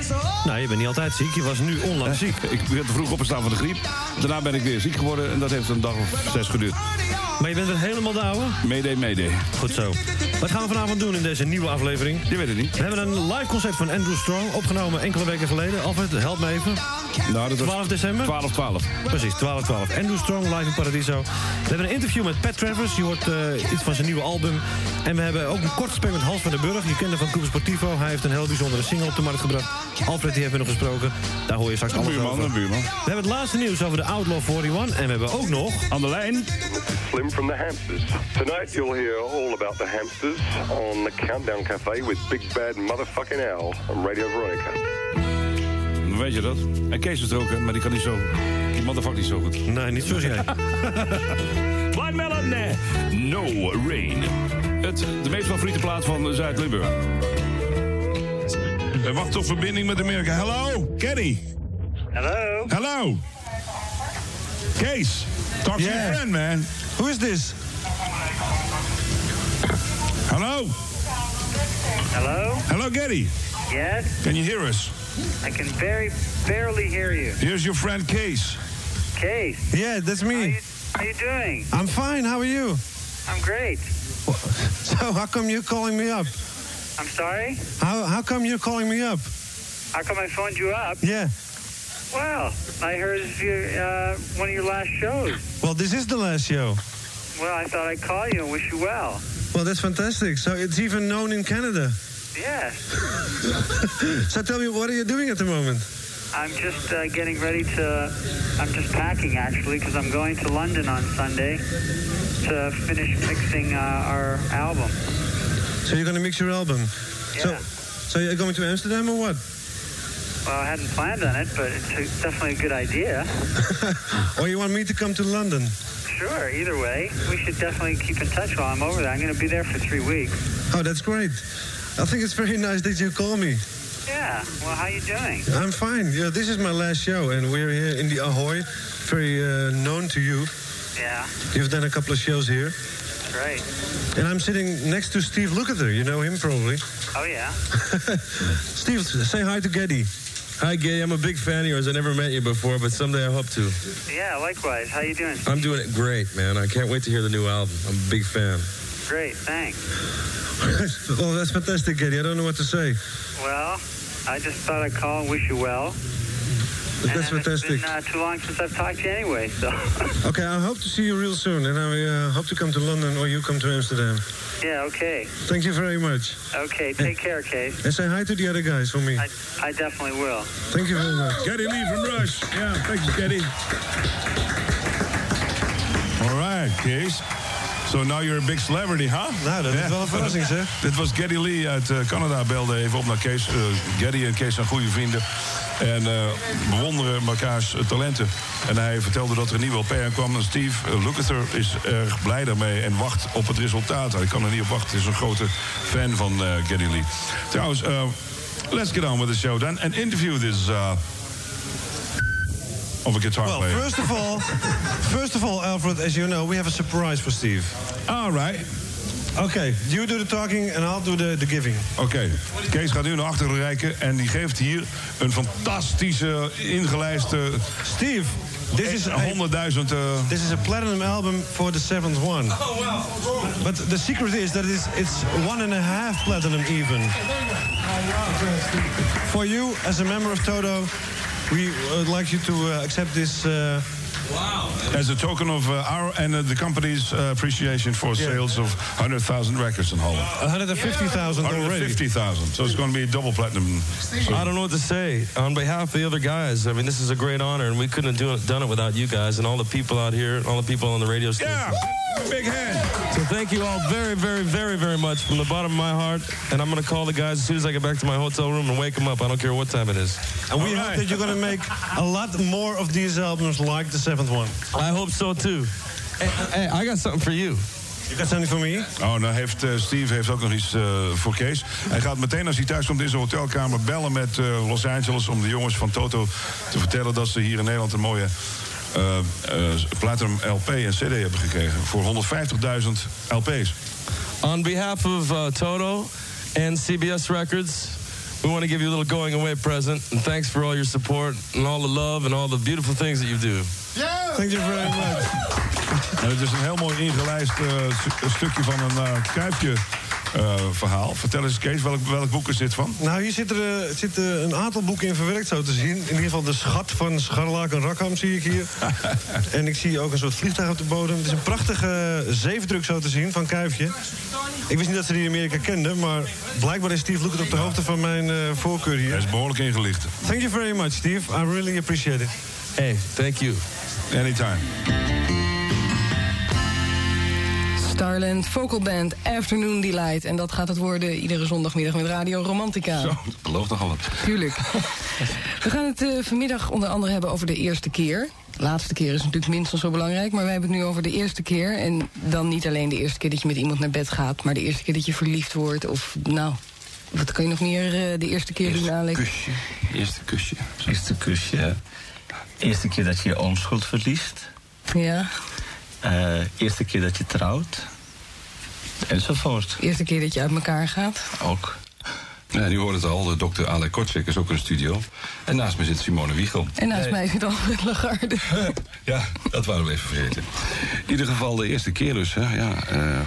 Nou, je bent niet altijd ziek. Je was nu onlangs ziek. Ik werd te vroeg opgestaan van de griep. Daarna ben ik weer ziek geworden en dat heeft een dag of zes geduurd. Maar je bent weer helemaal douwe? Mede, mede. Goed zo. Wat gaan we vanavond doen in deze nieuwe aflevering? Je weet het niet. We hebben een live concert van Andrew Strong, opgenomen enkele weken geleden. Alfred, help me even. Nou, dat was 12 december? 12, 12. Precies, 12, 12. Andrew Strong, live in Paradiso. We hebben een interview met Pat Travers. Je hoort eh, iets van zijn nieuwe album. En we hebben ook een kort gesprek met Hans van den Burg. Je kent hem van Cooper Sportivo. Hij heeft een heel bijzondere single op de markt gebracht. Alfred die heeft me nog gesproken. Daar hoor je straks Een alles buurman, over. een buurman. We hebben het laatste nieuws over de Outlaw 41. En we hebben ook nog... Aan de lijn... Slim from the Hamsters. Tonight you'll hear all about the hamsters on the Countdown Cafe with Big Bad Motherfucking Al on Radio Veronica. Weet je dat? En Kees is er ook, hè, maar die kan niet zo... Die motherfucker niet zo goed. Nee, niet zoals jij. Blind Melon, nee. No Rain. Het, de meest favoriete plaat van Zuid-Limburg. Hij wacht op verbinding met Amerika. Hallo, Kenny. Hello. Hello. Kees, talk to your friend, man. Who is this? Hello. Hello? Hello, Getty. Yes? Can you hear us? I can very barely hear you. Here's your friend Case. Case, Yeah, that's me. how you doing? I'm fine. How are you? I'm great. So how come you're calling me up? I'm sorry? How how come you're calling me up? How come I phoned you up? Yeah. Well, I heard your, uh, one of your last shows. Well, this is the last show. Well, I thought I'd call you and wish you well. Well, that's fantastic. So it's even known in Canada. Yes. so tell me, what are you doing at the moment? I'm just uh, getting ready to. I'm just packing actually because I'm going to London on Sunday to finish mixing uh, our album. So you're going to mix your album. So, so you're going to Amsterdam or what? Well, I hadn't planned on it, but it's a, definitely a good idea. or you want me to come to London? Sure, either way, we should definitely keep in touch while I'm over there. I'm going to be there for three weeks. Oh, that's great. I think it's very nice that you call me. Yeah. Well, how are you doing? I'm fine. Yeah, this is my last show, and we're here in the Ahoy, very uh, known to you. Yeah. You've done a couple of shows here, Great. and I'm sitting next to Steve Lukather. You know him probably. Oh yeah. Steve, say hi to Geddy. Hi, Gay. I'm a big fan of yours. I never met you before, but someday I hope to. Yeah. Likewise. How you doing? I'm doing it great, man. I can't wait to hear the new album. I'm a big fan. Great. Thanks. well, that's fantastic, Geddy. I don't know what to say. Well, I just thought I'd call and wish you well. That's and fantastic. It's been uh, too long since I've talked to you anyway, so Okay, I hope to see you real soon, and I uh, hope to come to London or you come to Amsterdam. yeah. Okay. Thank you very much. Okay. Take care, Case. And say hi to the other guys for me. I, I definitely will. Thank you very much. Geddy Lee from Rush. Yeah, thank you, Geddy. All right, Kees. So now you're a big celebrity, huh? Nou, dat is wel een verrassing, zeg. Dit was Geddy Lee uit eh, Canada. Belde even op naar Kees. Eh, Geddy en Kees zijn goede vrienden. En eh, bewonderen mekaars talenten. En hij vertelde dat er een nieuwe LP aankwam. En Steve uh, Lukather is erg blij daarmee en wacht op het resultaat. Hij kan er niet op wachten. Hij is een grote fan van Geddy Lee. Trouwens, let's get on with the show then. And interview this... Of a guitar Well, player. first of all, first of all, Alfred, as you know, we have a surprise for Steve. All right. Okay, you do the talking and I'll do the, the giving. Oké, Kees gaat nu naar achteren reiken en die geeft hier een fantastische ingelijste... Steve, this is a- 100.000... eh, This is a platinum album for the seventh one. Oh wow! But the secret is that it's it's one and a half platinum even. For you, as a member of Toto, we would like you to uh, accept this. Uh, As a token of uh, our and uh, the company's uh, appreciation for Yeah. sales of 100,000 records in Holland. 150,000 already. 150,000. So it's going to be double platinum. I don't know what to say. On behalf of the other guys, I mean, this is a great honor, and we couldn't have do it, done it without you guys and all the people out here, all the people on the radio station. Yeah, big hand. So thank you all very, very, very, very much from the bottom of my heart. And I'm going to call the guys as soon as I get back to my hotel room and wake them up. I don't care what time it is. and we hope that you're going to make a lot more of these albums like the seventh one. I hope so too. Hey, hey, I got something for you. You got something for me? Oh, nou heeft eh, Steve heeft ook nog iets eh, voor Kees. Hij gaat meteen als hij thuis komt in zijn hotelkamer bellen met eh, Los Angeles... om de jongens van Toto te vertellen dat ze hier in Nederland een mooie... eh, eh, platinum LP en CD hebben gekregen. Voor 150.000 LP's. On behalf of uh, Toto and CBS Records, we want to give you a little going away present. And thanks for all your support and all the love and all the beautiful things that you do. Yeah! Thank you very much. En het is een heel mooi ingelijst eh, stu- stukje van een eh kuifje eh, verhaal. Vertel eens, Kees, welk, welk boek is dit van? Nou, hier zitten er zitten een aantal boeken in verwerkt, zo te zien. In ieder geval de schat van Scharlaak en Rakham zie ik hier. en ik zie ook een soort vliegtuig op de bodem. Het is een prachtige zeefdruk, zo te zien, van Kuifje. Ik wist niet dat ze die in Amerika kenden, maar blijkbaar is Steve Lukert op de hoogte van mijn eh, voorkeur hier. Hij is behoorlijk ingelicht. Thank you very much, Steve. I really appreciate it. Hey, thank you. Anytime. Starland Vocal Band Afternoon Delight. En dat gaat het worden iedere zondagmiddag met Radio Romantica. Zo, dat belooft nogal wat. Tuurlijk. We gaan het eh, vanmiddag onder andere hebben over de eerste keer. De laatste keer is natuurlijk minstens zo belangrijk, maar wij hebben het nu over de eerste keer. En dan niet alleen de eerste keer dat je met iemand naar bed gaat, maar de eerste keer dat je verliefd wordt. Of nou, wat kan je nog meer eh, de eerste keer doen, Alex? Kusje. Eerste kusje. Eerste kusje. Eerste keer dat je je onschuld verliest. Ja. Eh, eerste keer dat je trouwt. Enzovoort. Eerste keer dat je uit elkaar gaat. Ook. Ja, nu hoort het al, de dokter Ale Kortsek is ook in de studio. En naast me zit Simone Wiegel. En naast mij zit Alfred Lagarde. Ja, dat waren we even vergeten. In ieder geval de eerste keer dus, hè. Ja, eh,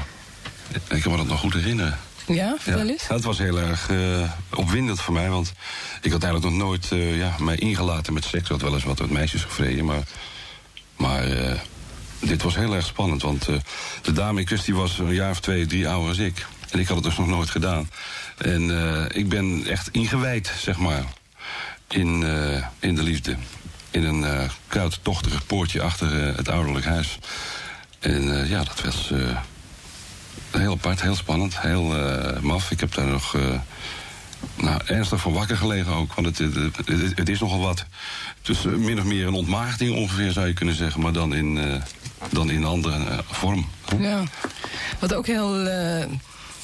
ik kan me dat nog goed herinneren. Ja, vertel eens. Het was heel erg eh, opwindend voor mij, want ik had eigenlijk nog nooit eh, ja, mij ingelaten met seks. Ik had wel eens wat met meisjes gevreden, maar, maar eh, dit was heel erg spannend. Want eh, de dame in kwestie was een jaar of twee, drie ouder als ik. En ik had het dus nog nooit gedaan. En eh, ik ben echt ingewijd, zeg maar, in, eh, in de liefde. In een eh koud, tochtig poortje achter het ouderlijk huis. En ja, dat was... Heel apart, heel spannend, heel maf. Ik heb daar nog nou, ernstig van wakker gelegen ook. Want het, het, het- het is nogal wat. Dus eh, min of meer een ontmaagding ongeveer zou je kunnen zeggen. Maar dan in, eh, dan in een andere eh, vorm. Ja. Wat ook heel, eh,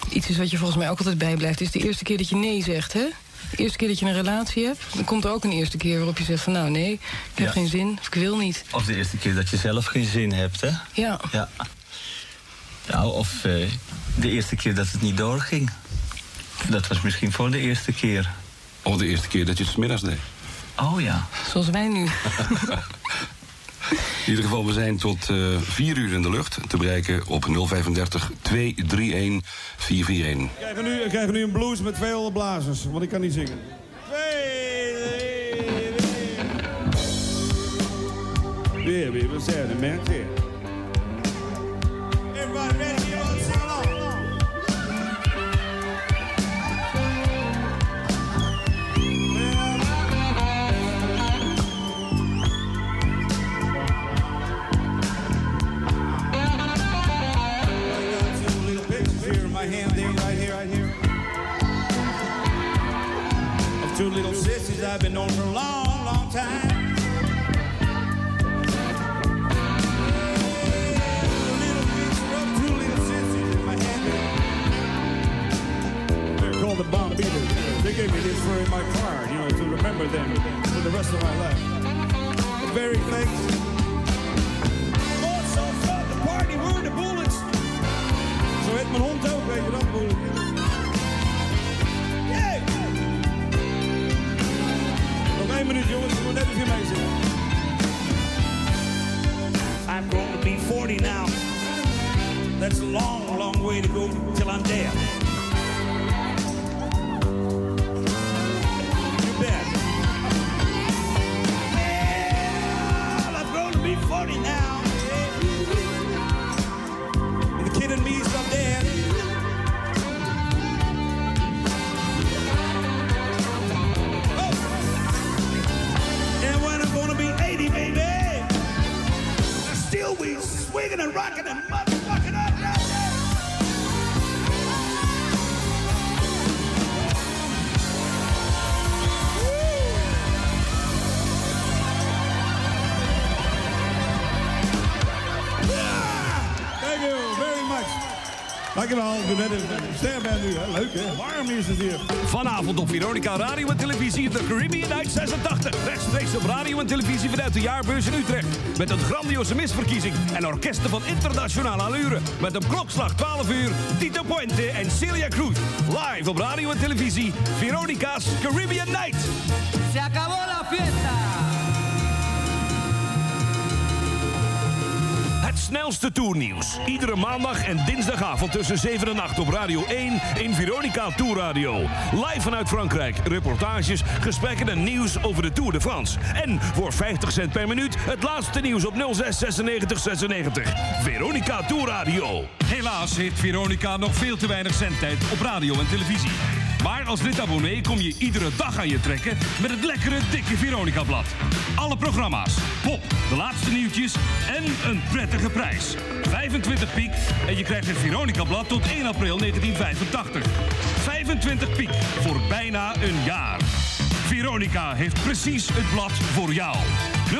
iets is wat je volgens mij ook altijd bijblijft... is de eerste keer dat je nee zegt, hè? De eerste keer dat je een relatie hebt... dan komt er ook een eerste keer waarop je zegt van... nou, nee, ik heb Ja. geen zin of ik wil niet. Of de eerste keer dat je zelf geen zin hebt, hè? Ja. Ja. ja of eh, de eerste keer dat het niet doorging. Dat was misschien voor de eerste keer. Of de eerste keer dat je het 's middags deed. Oh ja. Zoals wij nu. In ieder geval, we zijn tot eh 4 uur in de lucht. Te bereiken op 035 231 441. We krijgen, nu, we krijgen nu een blues met veel blazers, want ik kan niet zingen. Yeah, baby, what's happening, man? Yeah. Everybody ready? I've been known for a long, long time. Two little sissies in my hand. They're called the Bomb Beaters. They gave me this for in my car, you know, to remember them for the rest of my life. The very thanks. Oh, so fun to party, we're the bullets. Zo heet mijn hond ook, weet je dat, I'm going to be 40 now. That's a long, long way to go till I'm dead. Vanavond op Veronica Radio en Televisie de Caribbean Night 86. Rechtstreeks op radio en televisie vanuit de jaarbeurs in Utrecht. Met een grandioze misverkiezing en orkesten van internationale allure. Met op klokslag 12 uur Tito Puente en Celia Cruz. Live op radio en televisie Veronica's Caribbean Night. Het snelste tournieuws. Iedere maandag en dinsdagavond tussen 7 en 8 op Radio 1 in Veronica Tour Radio. Live vanuit Frankrijk. Reportages, gesprekken en nieuws over de Tour de France. En voor 50 cent per minuut het laatste nieuws op 06 96 96. Veronica Tour Radio. Helaas heeft Veronica nog veel te weinig zendtijd op radio en televisie. Maar als lid-abonnee kom je iedere dag aan je trekken met het lekkere dikke Veronica-blad. Alle programma's, pop, de laatste nieuwtjes en een prettige prijs. 25 piek en je krijgt het Veronica-blad tot 1 april 1985. 25 piek voor bijna een jaar. Veronica heeft precies het blad voor jou.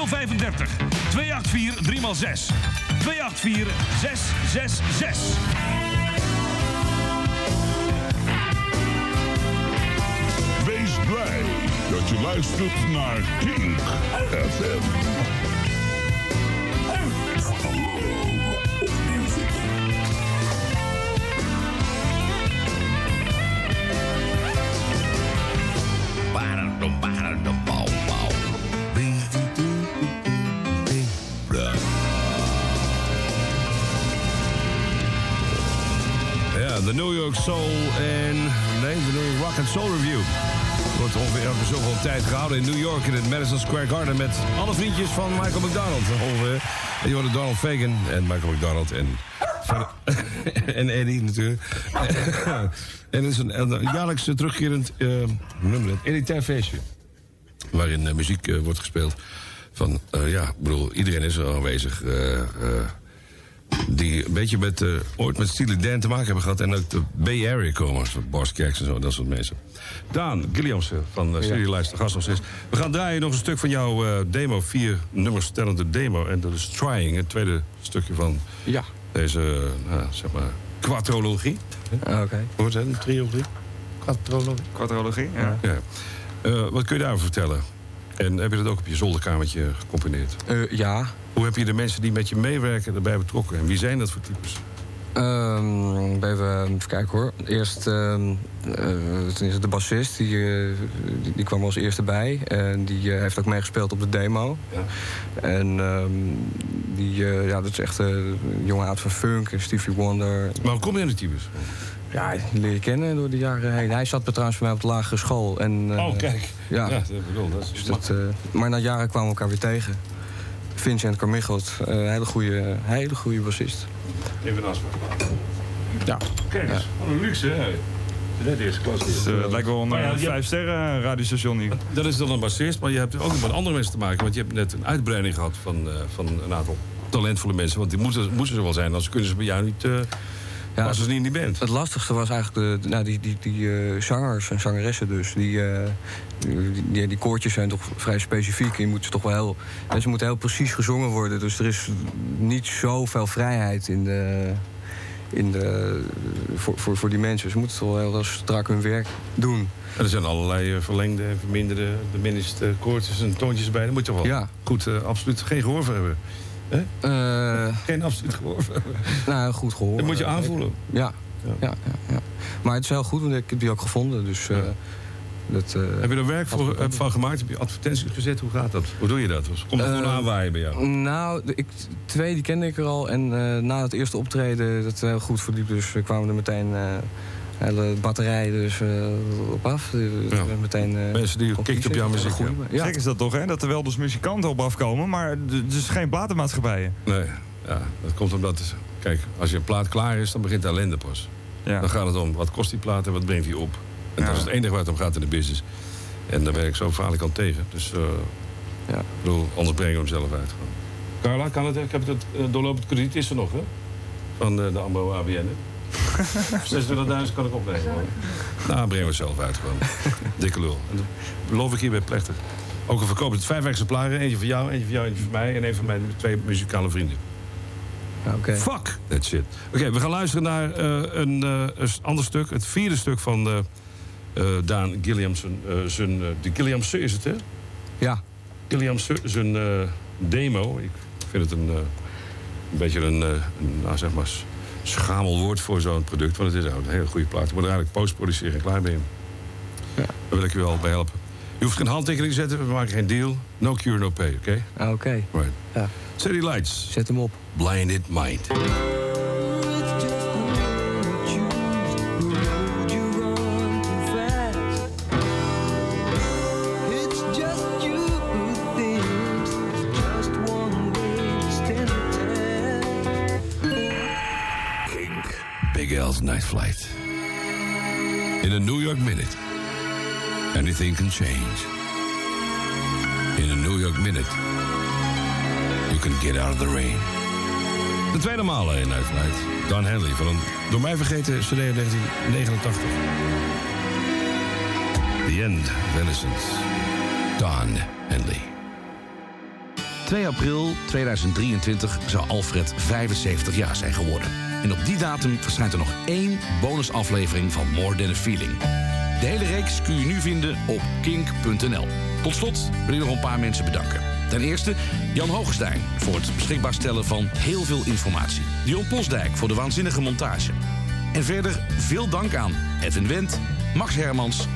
035 284 3x6. 284 666. Blij dat je luistert naar Kink FM. De New York Soul en... Nee, de New York Rock and Soul Review. Wordt ongeveer elke zoveel tijd gehouden in New York... in het Madison Square Garden met alle vriendjes van Michael McDonald. Ongeveer. En je Donald Fagan en Michael McDonald en... en Eddie natuurlijk. en het is een, jaarlijks terugkerend uh, nummer, het elitair feestje. Waarin uh, muziek uh, wordt gespeeld van, ja, ik bedoel, iedereen is er aanwezig. Uh, die een beetje met, uh, ooit met Steely Dan te maken hebben gehad. En uit de Bay Area komen. Zoals Boss Kerks en zo, dat soort mensen. Daan Gilliamsen van uh, Serie Luister, gast nog steeds. We gaan draaien nog een stuk van jouw uh, demo. Vier nummers stellende demo. En dat is Trying, het tweede stukje van ja. deze, nou, zeg maar, quadrologie. Oké. Hoort het, een triologie? Quadrologie. Quadrologie, ja. Ja. Eh, wat kun je daarover vertellen? En heb je dat ook op je zolderkamertje gecomponeerd? Eh, ja. Hoe heb je de mensen die met je meewerken erbij betrokken? En wie zijn dat voor types? Ehm, even, even kijken hoor. Eerst ten eerste de bassist, die, eh, die, die kwam als eerste bij. En die heeft ook meegespeeld op de demo. En ehm, die, ja, dat is echt een jonge aard van funk en Stevie Wonder. Maar hoe kom je aan die types? Ja, die leer je kennen door de jaren heen. Hij zat trouwens bij mij op de lagere school. En, eh, Oh, kijk. Ja, Ja, dat bedoel, dat is dus dat, eh, maar na jaren kwamen we elkaar weer tegen. Vincent Carmichelt, eh, een hele goede, hele goede bassist. Even een afspraak. Ja. Kijk eens, wat een luxe, hè? Net eerste klas. Het lijkt wel een, hebt- vijf sterren radiostation hier. Dat is dan een bassist, maar je hebt ook nog met andere mensen te maken. Want je hebt net een uitbreiding gehad van, eh, van een aantal talentvolle mensen. Want die moeten, moeten ze wel zijn, anders kunnen ze bij jou niet... Ja, passen ze niet in die band. Het lastigste was eigenlijk de, nou, die, die, die eh, zangers en zangeressen dus. Die, eh, die, die, die koortjes zijn toch vrij specifiek. Je moet ze toch wel heel, en ze moeten heel precies gezongen worden. Dus er is niet zoveel vrijheid in de, in de, voor, voor, voor die mensen. Ze moeten toch wel heel strak hun werk doen. En er zijn allerlei eh, verlengde en verminderde, diminished uh, koortjes en toontjes bij. Daar moet je wel Ja. goed, absoluut geen gehoor voor hebben. Hè? geen absoluut gehoor. Eh, Nou, goed gehoord. Dat moet je aanvoelen. Ja. Ja. Ja, ja, Maar het is wel goed, want ik heb die ook gevonden. Dus, eh, dat, eh, Heb je er werk voor, eh, van gemaakt? Heb je advertenties gezet? Hoe gaat dat? Hoe doe je dat? Komt het gewoon Eh, aanwaaien bij jou? Nou, ik, twee die kende ik er al. En eh, na het eerste optreden, dat heel goed verliep. Dus eh, kwamen er meteen eh, hele batterijen dus, eh, op af. Eh, Meteen, eh, Mensen die kikt op jouw muziek. Ja. Gek is dat toch, hè? Dat er wel dus muzikanten op afkomen, maar dus geen platenmaatschappijen. Nee, ja, dat komt omdat... Kijk, als je een plaat klaar is, dan begint de ellende pas. Dan gaat het om, wat kost die plaat en wat brengt die op? En dat is het enige waar het om gaat in de business. En daar werk ik zo vaarlijk aan tegen. Dus, eh ja. ik bedoel, anders brengen we hem zelf uit. Gewoon. Carla, kan het? Ik heb het uh, doorlopend krediet is er nog, hè? Van uh, de AMBO ABN, hè? 26.000 kan ik opnemen. Hoor. Nou, brengen we het zelf uit gewoon. Dikke lul. En dat beloof ik hierbij plechtig. Ook al verkoop het vijf exemplaren. Eentje voor jou, eentje voor jou, eentje voor mij. En een van mijn twee muzikale vrienden. Oké. Fuck that shit. Oké, we gaan luisteren naar uh, een, uh, een ander stuk. Het vierde stuk van uh, Daan Gilliamson. zijn, de Gilliamson is het, hè? Ja. Gilliamson, zijn demo. Ik vind het een, een beetje een, een, nou zeg maar, schamel woord voor zo'n product. Want het is een hele goede plaat. Je moet eigenlijk post-produceren en klaar ben je. Ja. Daar wil ik je wel bij helpen. Je hoeft geen handtekening te zetten, we maken geen deal. No cure, no pay, oké? Okay? Ah, oké. Okay. Right. Ja. City Lights. Zet hem op. Blinded Mind. Night Flight. In a New York minute, anything can change. In a New York minute, you can get out of the rain. De tweede maal in Night Flight. Don Henley van een door mij vergeten CD uit 1989. The End of Innocence. Don Henley. 2 april 2023 zou Alfred 75 jaar zijn geworden. En op die datum verschijnt er nog één bonusaflevering van More Than a Feeling. De hele reeks kun je nu vinden op kink.nl. Tot slot wil ik nog een paar mensen bedanken. Ten eerste Jan Hoogstein voor het beschikbaar stellen van heel veel informatie. Dion Postdijk voor de waanzinnige montage. En verder veel dank aan Edwin Wendt, Max Hermans,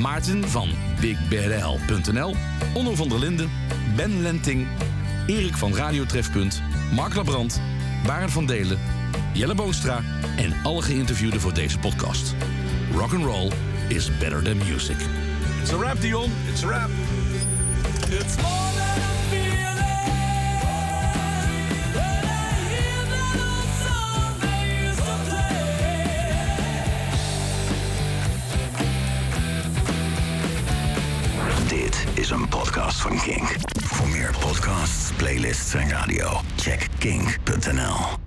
Maarten van BigBRL.nl, Onno van der Linden, Ben Lenting, Erik van Radiotrefpunt, Mark Labrand, Barend van Delen, Jelle Boonstra en alle geïnterviewden voor deze podcast. Rock and roll is better than music. It's a rap, Dion. It's a rap. It's more than a. Dit is een podcast van Kink. Voor meer podcasts, playlists en radio, check kink.nl.